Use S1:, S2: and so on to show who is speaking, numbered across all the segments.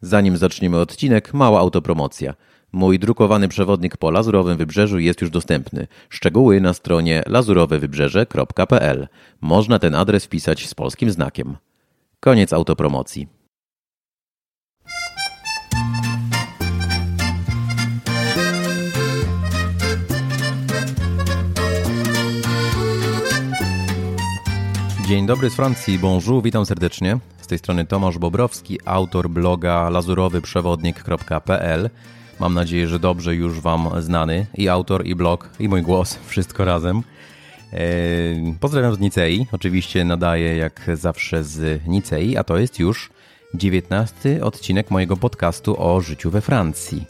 S1: Zanim zaczniemy odcinek, mała autopromocja. Mój drukowany przewodnik po Lazurowym Wybrzeżu jest już dostępny. Szczegóły na stronie lazurowewybrzeże.pl. Można ten adres wpisać z polskim znakiem. Koniec autopromocji. Dzień dobry z Francji, bonjour, witam serdecznie. Z tej strony Tomasz Bobrowski, autor bloga lazurowyprzewodnik.pl. Mam nadzieję, że dobrze już Wam znany i autor, i blog, i mój głos, wszystko razem. Eee, pozdrawiam z Nicei, oczywiście nadaję jak zawsze z Nicei, a to jest już 19 odcinek mojego podcastu o życiu we Francji.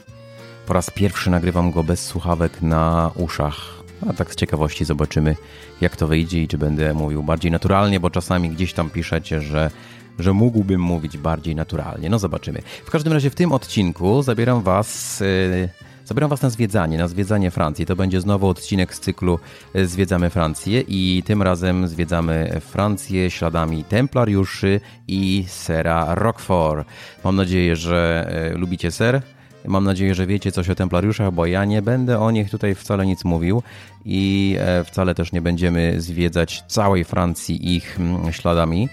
S1: Po raz pierwszy nagrywam go bez słuchawek na uszach, a tak z ciekawości zobaczymy, jak to wyjdzie i czy będę mówił bardziej naturalnie, bo czasami gdzieś tam piszecie, że, że mógłbym mówić bardziej naturalnie. No zobaczymy. W każdym razie w tym odcinku zabieram Was. Yy, Zabieram Was na zwiedzanie, na zwiedzanie Francji. To będzie znowu odcinek z cyklu e, Zwiedzamy Francję i tym razem zwiedzamy Francję śladami templariuszy i sera Roquefort. Mam nadzieję, że e, lubicie ser. Mam nadzieję, że wiecie coś o templariuszach, bo ja nie będę o nich tutaj wcale nic mówił i e, wcale też nie będziemy zwiedzać całej Francji ich mm, śladami.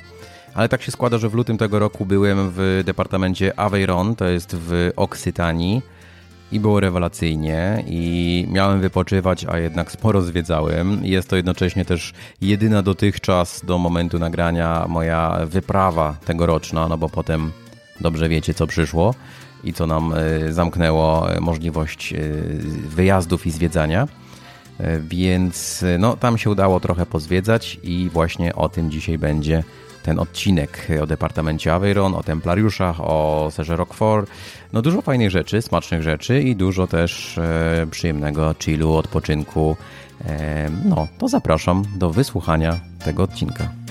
S1: Ale tak się składa, że w lutym tego roku byłem w departamencie Aveyron, to jest w Oksytanii i było rewelacyjnie i miałem wypoczywać, a jednak sporo zwiedzałem. Jest to jednocześnie też jedyna dotychczas do momentu nagrania moja wyprawa tegoroczna, no bo potem dobrze wiecie co przyszło i co nam e, zamknęło możliwość e, wyjazdów i zwiedzania. E, więc no, tam się udało trochę pozwiedzać i właśnie o tym dzisiaj będzie ten odcinek o departamencie Aveyron, o templariuszach, o serze Roquefort. No dużo fajnych rzeczy, smacznych rzeczy i dużo też e, przyjemnego chillu, odpoczynku. E, no, to zapraszam do wysłuchania tego odcinka.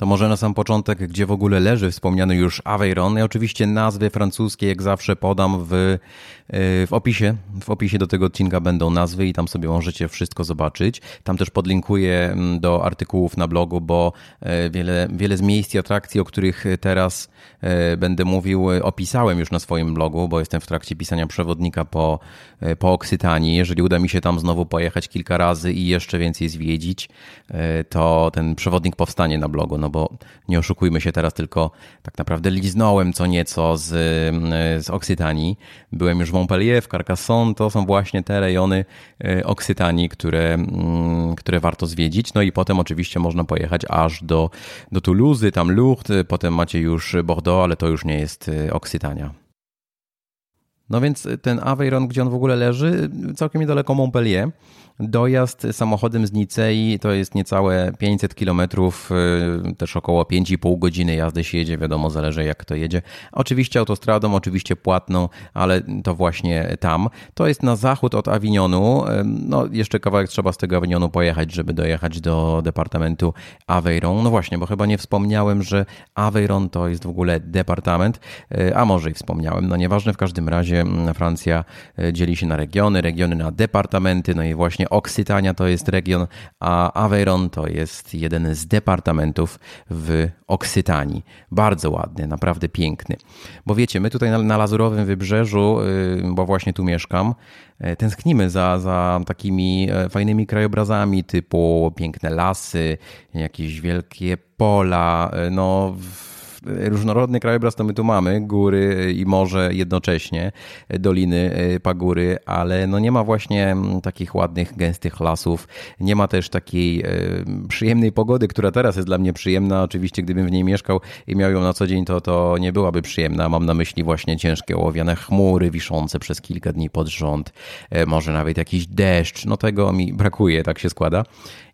S1: To może na sam początek, gdzie w ogóle leży wspomniany już Aveyron. Ja oczywiście nazwy francuskie, jak zawsze, podam w, e, w opisie. W opisie do tego odcinka będą nazwy i tam sobie możecie wszystko zobaczyć. Tam też podlinkuję mm, do artykułów na blogu, bo e, wiele, wiele z miejsc i atrakcji, o których teraz e, będę mówił, opisałem już na swoim blogu, bo jestem w trakcie pisania przewodnika po, po Oksytanii. Jeżeli uda mi się tam znowu pojechać kilka razy i jeszcze więcej zwiedzić, to ten przewodnik powstanie na blogu. No bo nie oszukujmy się teraz, tylko tak naprawdę liznąłem co nieco z, z Oksytanii. Byłem już w Montpellier, w Carcassonne, to są właśnie te rejony e, Oksytanii, które, mm, które warto zwiedzić. No i potem oczywiście można pojechać aż do, do Toulouse, tam Lourdes, potem macie już Bordeaux, ale to już nie jest e, Oksytania. No więc ten Aveyron, gdzie on w ogóle leży, całkiem niedaleko Montpellier. Dojazd samochodem z Nicei to jest niecałe 500 km, y, też około 5,5 godziny jazdy się jedzie, wiadomo, zależy jak to jedzie. Oczywiście autostradą, oczywiście płatną, ale to właśnie tam. To jest na zachód od Avignonu. Y, no, jeszcze kawałek trzeba z tego Avignonu pojechać, żeby dojechać do departamentu Aveyron. No właśnie, bo chyba nie wspomniałem, że Aveyron to jest w ogóle departament, y, a może i wspomniałem. No nieważne, w każdym razie mm, Francja dzieli się na regiony, regiony na departamenty, no i właśnie Oksytania to jest region, a Aveyron to jest jeden z departamentów w Oksytanii. Bardzo ładny, naprawdę piękny. Bo wiecie, my tutaj na, na Lazurowym Wybrzeżu, y, bo właśnie tu mieszkam, y, tęsknimy za, za takimi e, fajnymi krajobrazami typu piękne lasy, jakieś wielkie pola, no różnorodny krajobraz to my tu mamy, góry i morze jednocześnie, doliny, e, pagóry, ale no nie ma właśnie mm, takich ładnych, gęstych lasów, nie ma też takiej e, przyjemnej pogody, która teraz jest dla mnie przyjemna. Oczywiście gdybym w niej mieszkał i miał ją na co dzień, to, to nie byłaby przyjemna. Mam na myśli właśnie ciężkie ołowiane chmury wiszące przez kilka dni pod rząd, e, może nawet jakiś deszcz, no tego mi brakuje, tak się składa.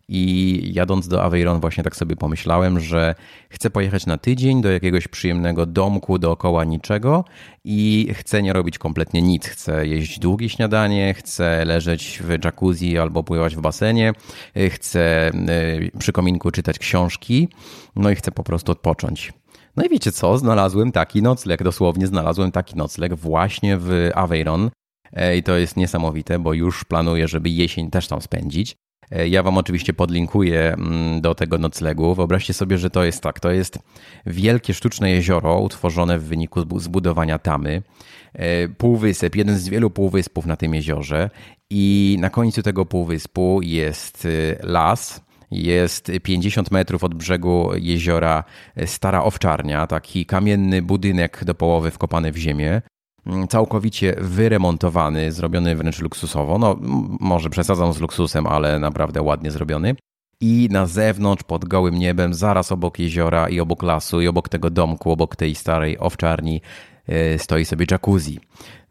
S1: I jadąc do Aveyron właśnie tak sobie pomyślałem, że chcę pojechać na tydzień do jakiegoś przyjemnego domku dookoła niczego i chcę nie robić kompletnie nic. Chcę jeść długie śniadanie, chcę leżeć w jacuzzi albo pływać w basenie, chcę y, przy kominku czytać książki, no i chcę po prostu odpocząć. No i wiecie co, znalazłem taki nocleg, dosłownie znalazłem taki nocleg właśnie w Aveyron I to jest niesamowite, bo już planuję, żeby jesień też tam spędzić. Ja Wam oczywiście podlinkuję mm, do tego noclegu. Wyobraźcie sobie, że to jest tak, to jest wielkie sztuczne jezioro utworzone w wyniku zbudowania tamy. Półwysep, jeden z wielu półwyspów na tym jeziorze i na końcu tego półwyspu jest las, jest 50 metrów od brzegu jeziora Stara Owczarnia, taki kamienny budynek do połowy wkopany w ziemię. Mm, całkowicie wyremontowany, zrobiony wręcz luksusowo. No, może przesadzam z luksusem, ale naprawdę ładnie zrobiony. I na zewnątrz, pod gołym niebem, zaraz obok jeziora i obok lasu, i obok tego domku, obok tej starej owczarni, e, stoi sobie jacuzzi.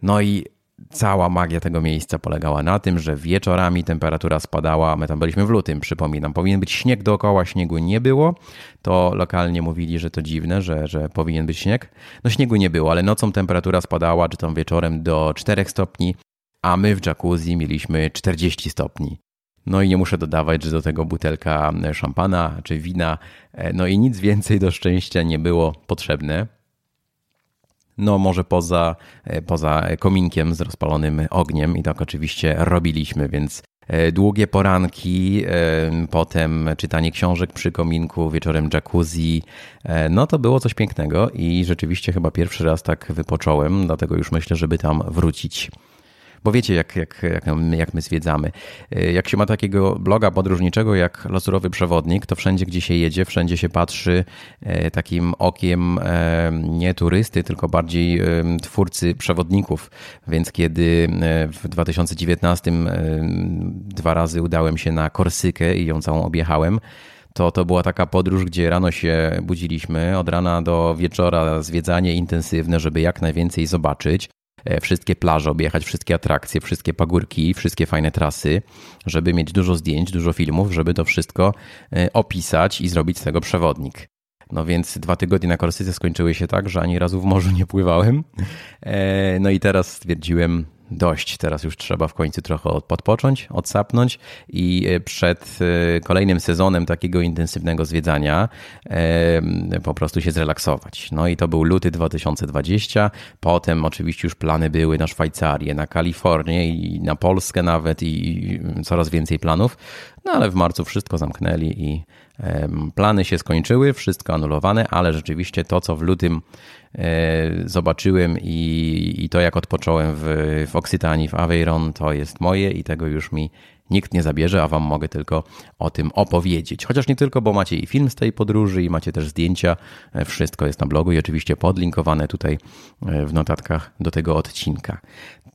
S1: No i cała magia tego miejsca polegała na tym, że wieczorami temperatura spadała. My tam byliśmy w lutym, przypominam. Powinien być śnieg dookoła, śniegu nie było. To lokalnie mówili, że to dziwne, że, że powinien być śnieg. No śniegu nie było, ale nocą temperatura spadała, czy tam wieczorem do 4 stopni, a my w jacuzzi mieliśmy 40 stopni. No i nie muszę dodawać, że do tego butelka szampana czy wina, e, no i nic więcej do szczęścia nie było potrzebne. No może poza, e, poza kominkiem z rozpalonym ogniem i tak oczywiście robiliśmy, więc e, długie poranki, e, potem czytanie książek przy kominku, wieczorem jacuzzi. No to było coś pięknego i rzeczywiście chyba pierwszy raz tak wypocząłem, dlatego już myślę, żeby tam wrócić. Bo wiecie, jak, jak, jak, jak my zwiedzamy. Y, jak się ma takiego bloga podróżniczego jak Losurowy Przewodnik, to wszędzie, gdzie się jedzie, wszędzie się patrzy e, takim okiem e, nie turysty, tylko bardziej twórcy przewodników. Więc kiedy w 2019 dwa razy udałem się na Korsykę i ją całą objechałem, to to była taka podróż, gdzie rano się budziliśmy, od rana do wieczora zwiedzanie intensywne, żeby jak najwięcej zobaczyć. E, wszystkie plaże, objechać wszystkie atrakcje, wszystkie pagórki, wszystkie fajne trasy, żeby mieć dużo zdjęć, dużo filmów, żeby to wszystko e, opisać i zrobić z tego przewodnik. No więc dwa tygodnie na Korsyce skończyły się tak, że ani razu w morzu nie pływałem. E, no i teraz stwierdziłem, dość, teraz już trzeba w końcu trochę podpocząć, odsapnąć i e, przed e, kolejnym sezonem takiego intensywnego zwiedzania e, po prostu się zrelaksować. No i to był luty 2020, potem oczywiście już plany były na Szwajcarię, na Kalifornię i na Polskę nawet i coraz więcej planów, no ale w marcu wszystko zamknęli i plany się skończyły, wszystko anulowane, ale rzeczywiście to, co w lutym zobaczyłem i, i to, jak odpocząłem w, w Oksytanii, w Aveyron, to jest moje i tego już mi nikt nie zabierze, a wam mogę tylko o tym opowiedzieć. Chociaż nie tylko, bo macie i film z tej podróży i macie też zdjęcia. E, wszystko jest na blogu i oczywiście podlinkowane tutaj e, w notatkach do tego odcinka.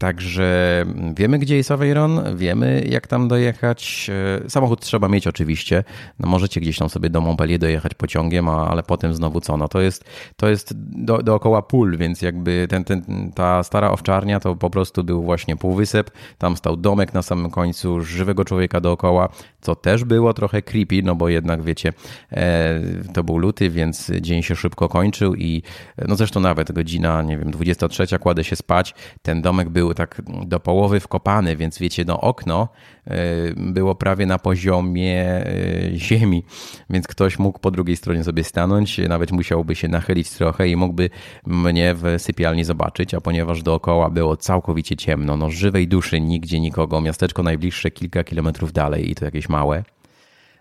S1: Także wiemy, gdzie jest Aveyron, wiemy, jak tam dojechać. E, samochód trzeba mieć oczywiście. No możecie gdzieś tam sobie do Montpellier dojechać pociągiem, ale potem znowu co? No to jest, to jest do, dookoła pól, więc jakby ten, ten, ta stara owczarnia to po prostu był właśnie półwysep. Tam stał domek na samym końcu, żywego człowieka dookoła, co też było trochę creepy, no bo jednak wiecie, e, to był luty, więc dzień się szybko kończył i no zresztą nawet godzina, nie wiem, 23 kładę się spać, ten domek był tak do połowy wkopany, więc wiecie, no okno e, było prawie na poziomie e, ziemi, więc ktoś mógł po drugiej stronie sobie stanąć, nawet musiałby się nachylić trochę i mógłby mnie w sypialni zobaczyć, a ponieważ dookoła było całkowicie ciemno, no żywej duszy, nigdzie nikogo, miasteczko najbliższe kilka kilometrów dalej i to jakieś małe,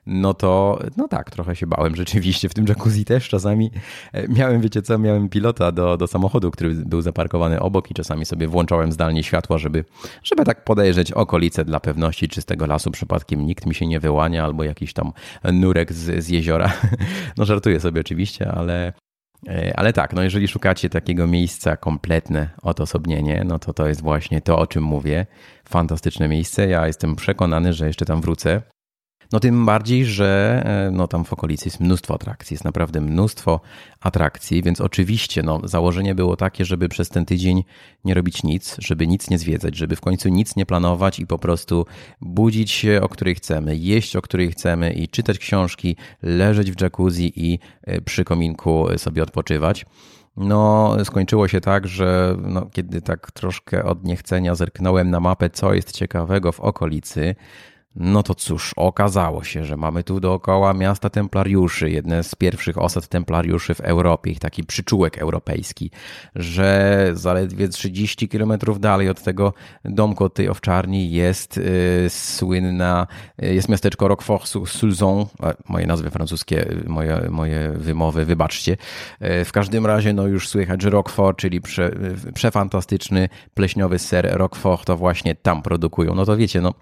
S1: no to no tak, trochę się bałem rzeczywiście w tym jacuzzi też. Czasami e, miałem, wiecie co, miałem pilota do, do samochodu, który był zaparkowany obok i czasami sobie włączałem zdalnie światło, żeby, żeby tak podejrzeć okolice dla pewności, czy z tego lasu przypadkiem nikt mi się nie wyłania albo jakiś tam nurek z, z jeziora. No żartuję sobie oczywiście, ale, ale tak, no jeżeli szukacie takiego miejsca kompletne odosobnienie, no to to jest właśnie to, o czym mówię. Fantastyczne miejsce. Ja jestem przekonany, że jeszcze tam wrócę. No tym bardziej, że e, no tam w okolicy jest mnóstwo atrakcji, jest naprawdę mnóstwo atrakcji, więc oczywiście no, założenie było takie, żeby przez ten tydzień nie robić nic, żeby nic nie zwiedzać, żeby w końcu nic nie planować i po prostu budzić się o której chcemy, jeść o której chcemy i czytać książki, leżeć w jacuzzi i e, przy kominku sobie odpoczywać. No, skończyło się tak, że no, kiedy tak troszkę od niechcenia zerknąłem na mapę, co jest ciekawego w okolicy, No to cóż, okazało się, że mamy tu dookoła miasta templariuszy, jedne z pierwszych osad templariuszy w Europie, ich taki przyczółek europejski, że zaledwie 30 kilometrów dalej od tego domku, od tej owczarni jest y, słynna, y, jest miasteczko Roquefort-Sulzon, moje nazwy francuskie, moje, moje wymowy, wybaczcie. Y, w każdym razie no już słychać, że Roquefort, czyli prze, przefantastyczny pleśniowy ser Roquefort, to właśnie tam produkują. No to wiecie, no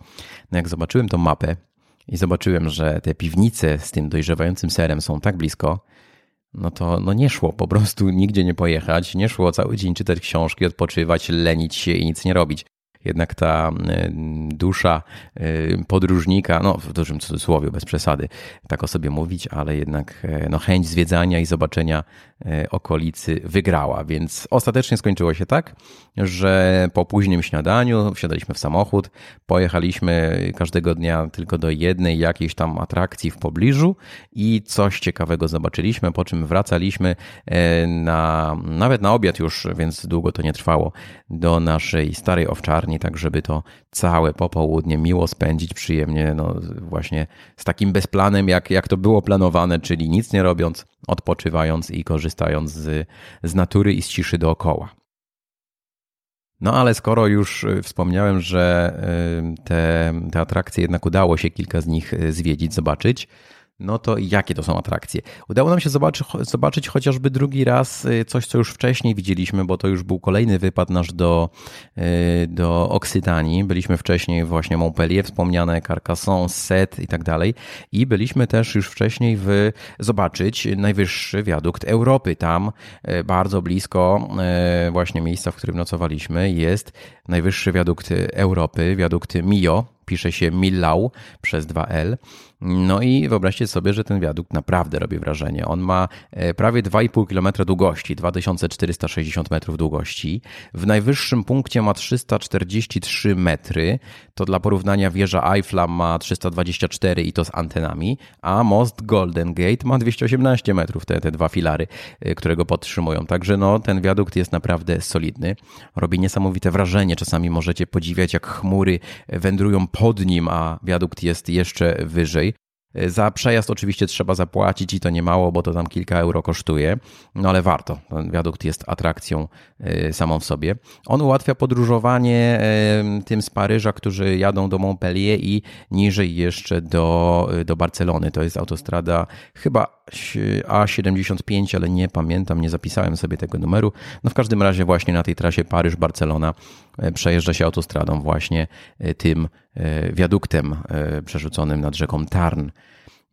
S1: no jak zobaczyłem tą mapę i zobaczyłem, że te piwnice z tym dojrzewającym serem są tak blisko, no to no nie szło po prostu nigdzie nie pojechać, nie szło cały dzień czytać książki, odpoczywać, lenić się i nic nie robić jednak ta y, dusza y, podróżnika, no w dużym cudzysłowie, bez przesady, tak o sobie mówić, ale jednak e, no, chęć zwiedzania i zobaczenia e, okolicy wygrała. Więc ostatecznie skończyło się tak, że po późnym śniadaniu wsiadaliśmy w samochód, pojechaliśmy każdego dnia tylko do jednej jakiejś tam atrakcji w pobliżu i coś ciekawego zobaczyliśmy, po czym wracaliśmy e, na, nawet na obiad już, więc długo to nie trwało, do naszej starej owczarni tak żeby to całe popołudnie miło spędzić, przyjemnie, no właśnie z takim bezplanem, jak, jak to było planowane, czyli nic nie robiąc, odpoczywając i korzystając z, z natury i z ciszy dookoła. No ale skoro już y, wspomniałem, że y, te, te atrakcje jednak udało się kilka z nich y, zwiedzić, zobaczyć, no to jakie to są atrakcje? Udało nam się zobaczyć, zobaczyć chociażby drugi raz y, coś, co już wcześniej widzieliśmy, bo to już był kolejny wypad nasz do, y, do Oksytanii. Byliśmy wcześniej właśnie Montpellier, wspomniane Carcassonne, Set i tak dalej. I byliśmy też już wcześniej w zobaczyć najwyższy wiadukt Europy. Tam y, bardzo blisko właśnie miejsca, w którym nocowaliśmy jest najwyższy wiadukt Europy, wiadukt Mio, pisze się Millau przez 2L. No i wyobraźcie sobie, że ten wiadukt naprawdę robi wrażenie. On ma e, prawie 2,5 km długości, 2460 metrów długości. W najwyższym punkcie ma 343 metry. To dla porównania wieża Eiffla ma 324 i to z antenami, a most Golden Gate ma 218 metrów, te, te dwa filary, e, które go podtrzymują. Także no, ten wiadukt jest naprawdę solidny. Robi niesamowite wrażenie. Czasami możecie podziwiać, jak chmury wędrują pod nim, a wiadukt jest jeszcze wyżej. Za przejazd oczywiście trzeba zapłacić i to nie mało, bo to tam kilka euro kosztuje, no ale warto. Ten wiadukt jest atrakcją y, samą w sobie. On ułatwia podróżowanie tym z Paryża, którzy jadą do Montpellier i niżej jeszcze do, y, do Barcelony. To jest autostrada chyba A75, ale nie pamiętam, nie zapisałem sobie tego numeru. No w każdym razie właśnie na tej trasie Paryż-Barcelona przejeżdża się autostradą właśnie tym wiaduktem przerzuconym nad rzeką Tarn.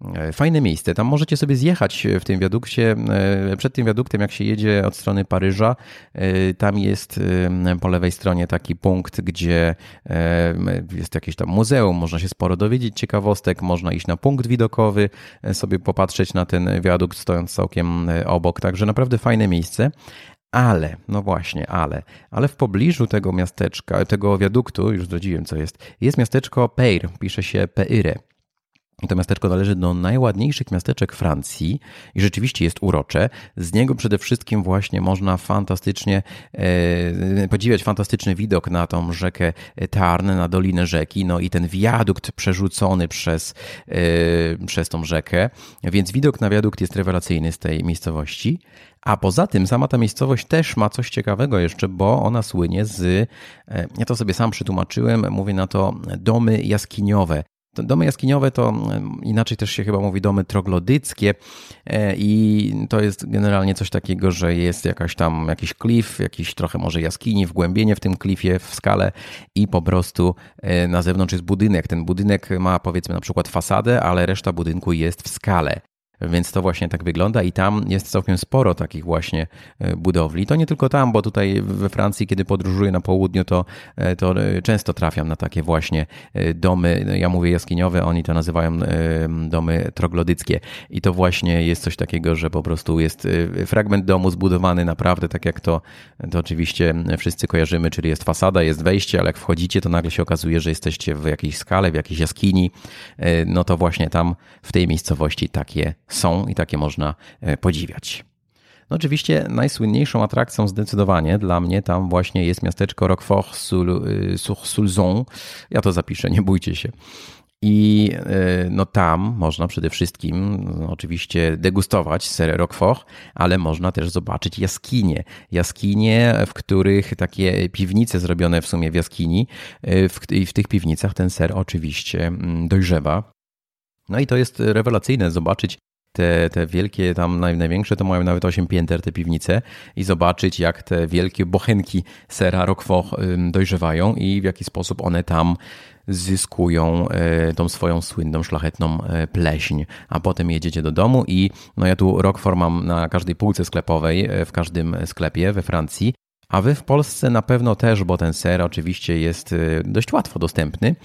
S1: E, fajne miejsce. Tam możecie sobie zjechać w tym wiadukcie. E, przed tym wiaduktem, jak się jedzie od strony Paryża, e, tam jest po lewej stronie taki punkt, gdzie jest jakieś tam muzeum, można się sporo dowiedzieć ciekawostek, można iść na punkt widokowy, sobie popatrzeć na ten wiadukt stojąc całkiem obok. Także naprawdę fajne miejsce. Ale, no właśnie, ale, ale w pobliżu tego miasteczka, tego wiaduktu, już zdradziłem co jest, jest miasteczko Peir, pisze się Peire. To miasteczko należy do najładniejszych miasteczek Francji i rzeczywiście jest urocze. Z niego przede wszystkim właśnie można fantastycznie e, podziwiać fantastyczny widok na tą rzekę Tarn, na dolinę rzeki, no i ten wiadukt przerzucony przez, e, przez tą rzekę. Więc widok na wiadukt jest rewelacyjny z tej miejscowości. A poza tym sama ta miejscowość też ma coś ciekawego jeszcze, bo ona słynie z, e, ja to sobie sam przetłumaczyłem, mówię na to domy jaskiniowe. Domy jaskiniowe to inaczej też się chyba mówi domy troglodyckie e, i to jest generalnie coś takiego, że jest jakaś tam jakiś klif, jakiś trochę może jaskini, wgłębienie w tym klifie w skale i po prostu e, na zewnątrz jest budynek. Ten budynek ma powiedzmy na przykład fasadę, ale reszta budynku jest w skale. Więc to właśnie tak wygląda i tam jest całkiem sporo takich właśnie e, budowli. To nie tylko tam, bo tutaj we Francji, kiedy podróżuję na południu, to, e, to e, często trafiam na takie właśnie domy, ja mówię jaskiniowe, oni to nazywają domy troglodyckie. I to właśnie jest coś takiego, że po prostu jest fragment domu zbudowany naprawdę tak jak to, to oczywiście wszyscy kojarzymy, czyli jest fasada, jest wejście, ale jak wchodzicie, to nagle się okazuje, że jesteście w jakiejś skale, w jakiejś jaskini. No to właśnie tam w tej miejscowości takie są i takie można e, podziwiać. No oczywiście najsłynniejszą atrakcją zdecydowanie dla mnie tam właśnie jest miasteczko Roquefort-sur-Sulzon. Ja to zapiszę, nie bójcie się. I no tam można przede wszystkim no, oczywiście degustować ser Roquefort, ale można też zobaczyć jaskinie. Jaskinie, w których takie piwnice zrobione w sumie w jaskini, i w tych piwnicach ten ser oczywiście mm, dojrzewa. No i to jest rewelacyjne zobaczyć te, te wielkie, tam największe to mają nawet 8 pięter te piwnice i zobaczyć jak te wielkie bochenki sera Roquefort dojrzewają i w jaki sposób one tam zyskują e, tą swoją słynną, szlachetną e, pleśń, a potem jedziecie do domu i no ja tu Roquefort mam na każdej półce sklepowej, e, w każdym sklepie we Francji, a wy w Polsce na pewno też, bo ten ser oczywiście jest dość łatwo dostępny,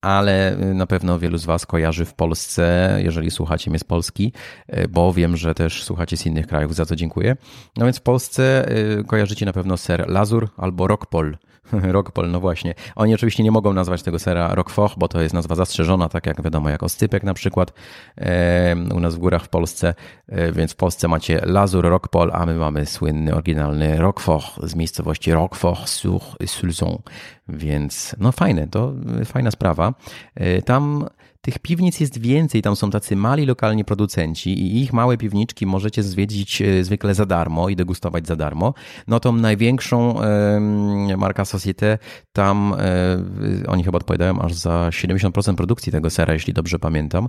S1: ale y, na pewno wielu z Was kojarzy w Polsce, jeżeli słuchacie mnie z Polski, y, bo wiem, że też słuchacie z innych krajów, za co dziękuję. No więc w Polsce y, kojarzycie na pewno ser Lazur albo Rockpol. Rockpol, no właśnie. Oni oczywiście nie mogą nazwać tego sera Roquefort, bo to jest nazwa zastrzeżona, tak jak wiadomo, jak oscypek na przykład u nas w górach w Polsce, e, więc w Polsce macie Lazur Rockpol, a my mamy słynny, oryginalny Roquefort z miejscowości Roquefort-sur-Sulzon. Więc no fajne, to fajna sprawa. E, tam tych piwnic jest więcej, tam są tacy mali lokalni producenci i ich małe piwniczki możecie zwiedzić e, zwykle za darmo i degustować za darmo. No tą największą marka Societe, tam e, oni chyba odpowiadają aż za 70% produkcji tego sera, jeśli dobrze pamiętam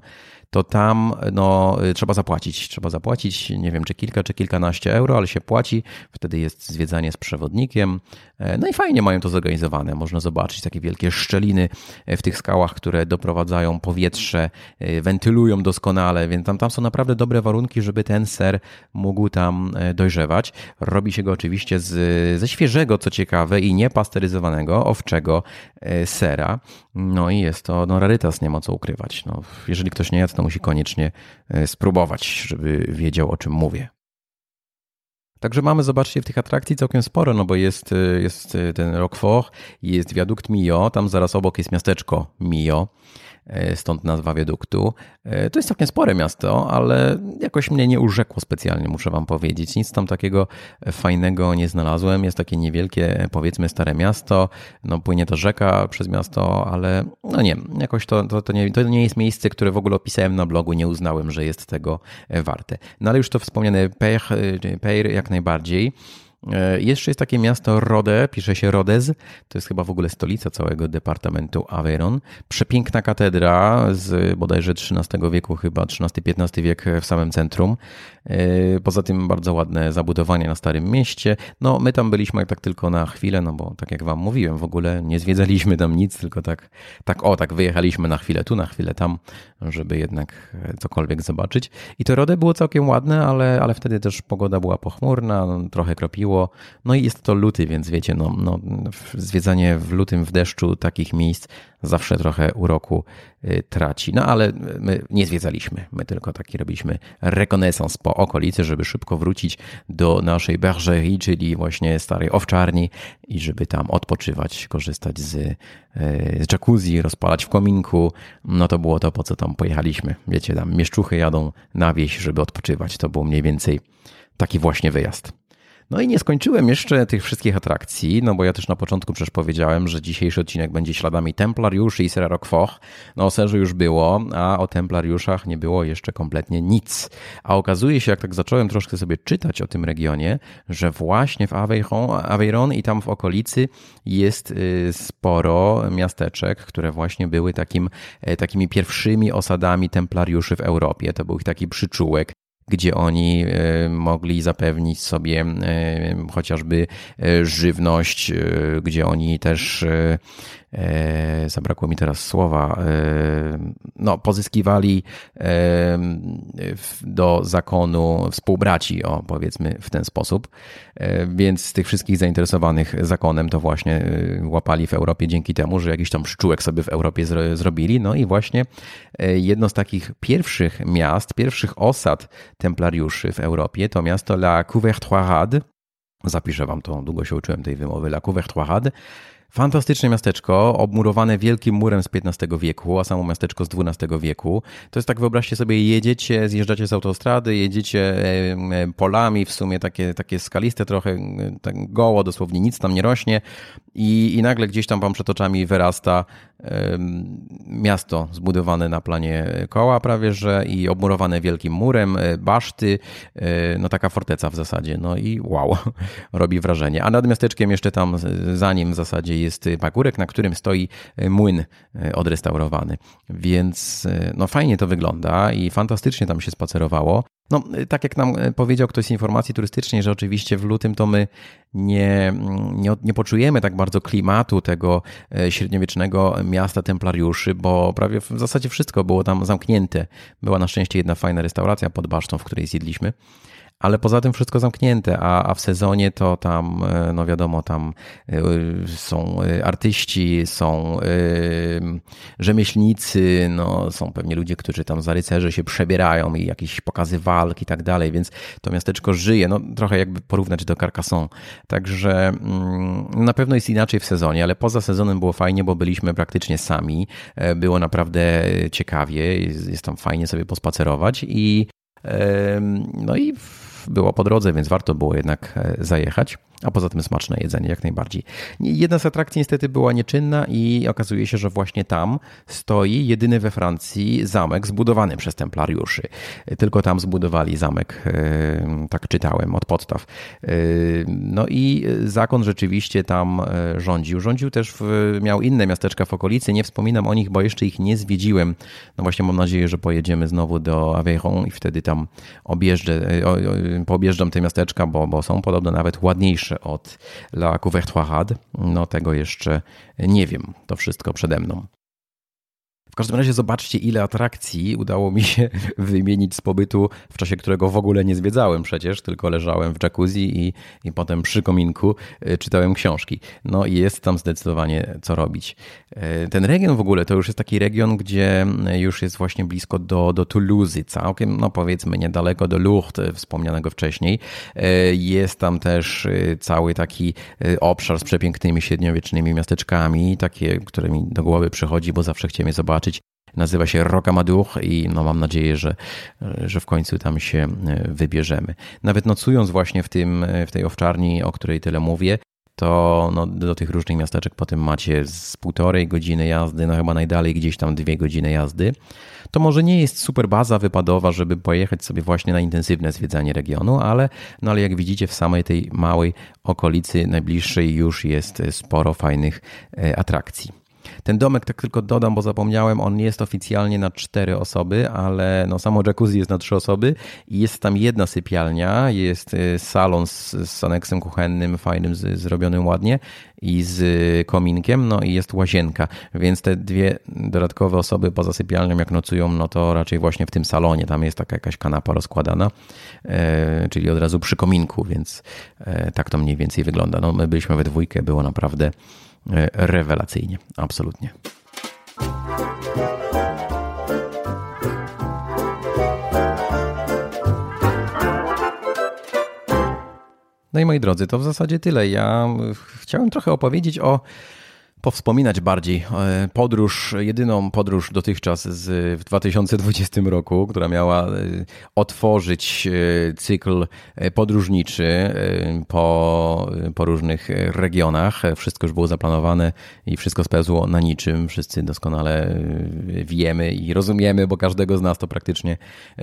S1: to tam no, trzeba zapłacić. Trzeba zapłacić, nie wiem, czy kilka, czy kilkanaście euro, ale się płaci. Wtedy jest zwiedzanie z przewodnikiem. E, no i fajnie mają to zorganizowane. Można zobaczyć takie wielkie szczeliny e, w tych skałach, które doprowadzają powietrze, e, wentylują doskonale, więc tam, tam są naprawdę dobre warunki, żeby ten ser mógł tam dojrzewać. Robi się go oczywiście z, ze świeżego, co ciekawe, i niepasteryzowanego owczego sera. No i jest to no, rarytas, nie ma co ukrywać. No, jeżeli ktoś nie jadł, to musi koniecznie e, spróbować, żeby wiedział o czym mówię. Także mamy, zobaczcie, w tych atrakcji całkiem sporo, no bo jest, e, jest e, ten Roquefort, jest wiadukt Mio, tam zaraz obok jest miasteczko Mio. E, stąd nazwa wiaduktu. E, to jest całkiem spore miasto, ale jakoś mnie nie urzekło specjalnie, muszę wam powiedzieć. Nic tam takiego fajnego nie znalazłem. Jest takie niewielkie, powiedzmy, stare miasto. No, płynie to rzeka przez miasto, ale no nie, jakoś to, to, to, nie, to nie jest miejsce, które w ogóle opisałem na blogu. Nie uznałem, że jest tego warte. No ale już to wspomniane Peir jak najbardziej. E, jeszcze jest takie miasto Rode, pisze się Rodez, to jest chyba w ogóle stolica całego departamentu Aveyron. Przepiękna katedra z bodajże XIII wieku, chyba XIII-XV wiek w samym centrum. E, poza tym bardzo ładne zabudowania na Starym Mieście. No, my tam byliśmy tak tylko na chwilę, no bo tak jak wam mówiłem, w ogóle nie zwiedzaliśmy tam nic, tylko tak, tak o, tak wyjechaliśmy na chwilę tu, na chwilę tam, żeby jednak cokolwiek zobaczyć. I to Rode było całkiem ładne, ale, ale wtedy też pogoda była pochmurna, no, trochę kropiło. No i jest to luty, więc wiecie, no, no, zwiedzanie w lutym w deszczu takich miejsc zawsze trochę uroku y, traci. No ale my nie zwiedzaliśmy, my tylko taki robiliśmy rekonesans po okolicy, żeby szybko wrócić do naszej bergerie, czyli właśnie starej owczarni i żeby tam odpoczywać, korzystać z, y, z jacuzzi, rozpalać w kominku. No to było to, po co tam pojechaliśmy. Wiecie, tam mieszczuchy jadą na wieś, żeby odpoczywać. To był mniej więcej taki właśnie wyjazd. No i nie skończyłem jeszcze tych wszystkich atrakcji, no bo ja też na początku przecież powiedziałem, że dzisiejszy odcinek będzie śladami Templariuszy i Sera Roquefort. No o Serze już było, a o Templariuszach nie było jeszcze kompletnie nic. A okazuje się, jak tak zacząłem troszkę sobie czytać o tym regionie, że właśnie w Aveyron i tam w okolicy jest y, sporo miasteczek, które właśnie były takim, e, takimi pierwszymi osadami Templariuszy w Europie. To był ich taki przyczółek gdzie oni e, mogli zapewnić sobie e, chociażby e, żywność, gdzie oni też zabrakło mi teraz słowa, no, pozyskiwali do zakonu współbraci, o powiedzmy w ten sposób. Więc z tych wszystkich zainteresowanych zakonem to właśnie łapali w Europie dzięki temu, że jakiś tam przyczółek sobie w Europie zrobili. No i właśnie jedno z takich pierwszych miast, pierwszych osad templariuszy w Europie to miasto La Couvertoirade. Zapiszę wam to, długo się uczyłem tej wymowy. La Couvertoirade Fantastyczne miasteczko, obmurowane wielkim murem z XV wieku, a samo miasteczko z XII wieku. To jest tak, wyobraźcie sobie, jedziecie, zjeżdżacie z autostrady, jedziecie polami, w sumie takie, takie skaliste trochę, tak goło, dosłownie nic tam nie rośnie i, i nagle gdzieś tam wam przed oczami wyrasta miasto zbudowane na planie koła prawie, że i obmurowane wielkim murem, e, baszty, e, no taka forteca w zasadzie, no i wow, robi wrażenie. A nad miasteczkiem jeszcze tam za nim w zasadzie jest pagórek, na którym stoi e, młyn odrestaurowany, więc no fajnie to wygląda i fantastycznie tam się spacerowało. No, tak jak nam powiedział ktoś z informacji turystycznej, że oczywiście w lutym to my nie, nie, nie poczujemy tak bardzo klimatu tego średniowiecznego miasta templariuszy, bo prawie w zasadzie wszystko było tam zamknięte. Była na szczęście jedna fajna restauracja pod basztą, w której zjedliśmy ale poza tym wszystko zamknięte, a, a w sezonie to tam, e, no wiadomo, tam e, są e, artyści, są rzemieślnicy, no są pewnie ludzie, którzy tam za rycerze się przebierają i jakieś pokazy walk i tak dalej, więc to miasteczko żyje, no trochę jakby porównać do Carcassonne. Także mm, na pewno jest inaczej w sezonie, ale poza sezonem było fajnie, bo byliśmy praktycznie sami. Było naprawdę ciekawie, jest, jest tam fajnie sobie pospacerować i no i było po drodze, więc warto było jednak e, zajechać a poza tym smaczne jedzenie jak najbardziej. Jedna z atrakcji niestety była nieczynna i okazuje się, że właśnie tam stoi jedyny we Francji zamek zbudowany przez templariuszy. Tylko tam zbudowali zamek, e, tak czytałem, od podstaw. E, no i zakon rzeczywiście tam e, rządził. Rządził też, w, miał inne miasteczka w okolicy, nie wspominam o nich, bo jeszcze ich nie zwiedziłem. No właśnie mam nadzieję, że pojedziemy znowu do Aveyron i wtedy tam objeżdżę, poobjeżdżam te miasteczka, bo, bo są podobno nawet ładniejsze od La Couvertoirade. No tego jeszcze nie wiem. To wszystko przede mną. W każdym razie zobaczcie, ile atrakcji udało mi się wymienić z pobytu, w czasie którego w ogóle nie zwiedzałem przecież, tylko leżałem w jacuzzi i, i potem przy kominku e, czytałem książki. No i jest tam zdecydowanie co robić. E, ten region w ogóle to już jest taki region, gdzie już jest właśnie blisko do, do Toulouse, całkiem, no powiedzmy niedaleko do Lourdes, wspomnianego wcześniej. E, jest tam też cały taki obszar z przepięknymi średniowiecznymi miasteczkami, takie, które mi do głowy przychodzi, bo zawsze chciałem je zobaczyć zobaczyć. Nazywa się Rocamadour i no mam nadzieję, że, że w końcu tam się e, wybierzemy. Nawet nocując właśnie w, tym, e, w tej owczarni, o której tyle mówię, to no, do tych różnych miasteczek potem macie z półtorej godziny jazdy, no chyba najdalej gdzieś tam dwie godziny jazdy. To może nie jest super baza wypadowa, żeby pojechać sobie właśnie na intensywne zwiedzanie regionu, ale, no, ale jak widzicie w samej tej małej okolicy najbliższej już jest sporo fajnych e, atrakcji. Ten domek, tak tylko dodam, bo zapomniałem, on jest oficjalnie na cztery osoby, ale no samo jacuzzi jest na trzy osoby. I jest tam jedna sypialnia, jest y, salon z, z aneksem kuchennym, fajnym, z, zrobionym ładnie i z kominkiem, no i jest łazienka, więc te dwie dodatkowe osoby poza sypialnią jak nocują, no to raczej właśnie w tym salonie, tam jest taka jakaś kanapa rozkładana, e, czyli od razu przy kominku, więc e, tak to mniej więcej wygląda. No my byliśmy we dwójkę, było naprawdę rewelacyjnie, absolutnie. No i moi drodzy, to w zasadzie tyle. Ja chciałem trochę opowiedzieć o powspominać bardziej e, podróż, jedyną podróż dotychczas z, w 2020 roku, która miała e, otworzyć e, cykl podróżniczy po, po różnych regionach. Wszystko już było zaplanowane i wszystko spełzło na niczym. Wszyscy doskonale wiemy i rozumiemy, bo każdego z nas to praktycznie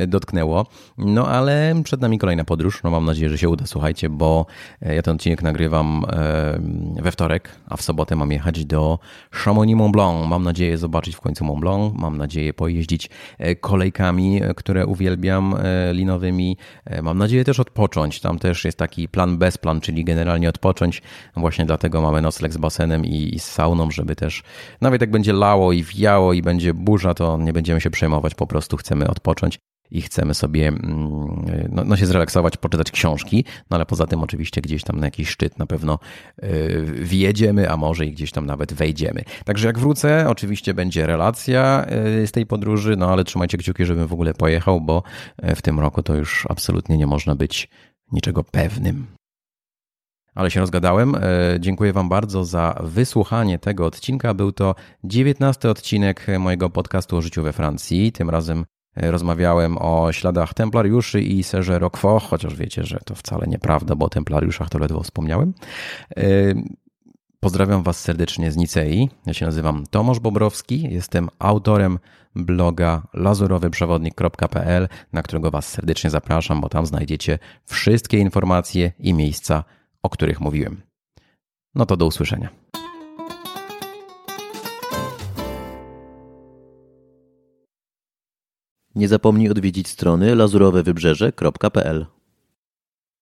S1: dotknęło. No ale przed nami kolejna podróż. No mam nadzieję, że się uda. Słuchajcie, bo ja ten odcinek nagrywam we wtorek, a w sobotę mam jechać do Chamonix-Mont Blanc. Mam nadzieję zobaczyć w końcu Mont Blanc. Mam nadzieję pojeździć e, kolejkami, e, które uwielbiam, e, linowymi. Mam nadzieję też odpocząć. Tam też jest taki plan bez plan, czyli generalnie odpocząć. Właśnie dlatego mamy nocleg z basenem i, i z sauną, żeby też nawet jak będzie lało i wiało i będzie burza, to nie będziemy się przejmować. Po prostu chcemy odpocząć i chcemy sobie mm, no, no, się zrelaksować, poczytać książki, no ale poza tym oczywiście gdzieś tam na jakiś szczyt na pewno yy, wjedziemy, a może i gdzieś tam nawet wejdziemy. Także jak wrócę, oczywiście będzie relacja yy, z tej podróży, no ale trzymajcie kciuki, żebym w ogóle pojechał, bo yy, w tym roku to już absolutnie nie można być niczego pewnym. ale się rozgadałem. Dziękuję Wam bardzo za wysłuchanie tego odcinka. Był to 19 odcinek mojego podcastu o życiu we Francji. Tym razem rozmawiałem o śladach templariuszy i serze Roquefort, chociaż wiecie, że to wcale nieprawda, bo o templariuszach to ledwo wspomniałem. E, pozdrawiam Was serdecznie z Nicei. Ja się nazywam Tomasz Bobrowski, jestem autorem bloga lazurowym.przewodnik.pl, na którego Was serdecznie zapraszam, bo tam znajdziecie wszystkie informacje i miejsca, o których mówiłem. No to do usłyszenia.
S2: Nie zapomnij odwiedzić strony lazurowewybrzeże.pl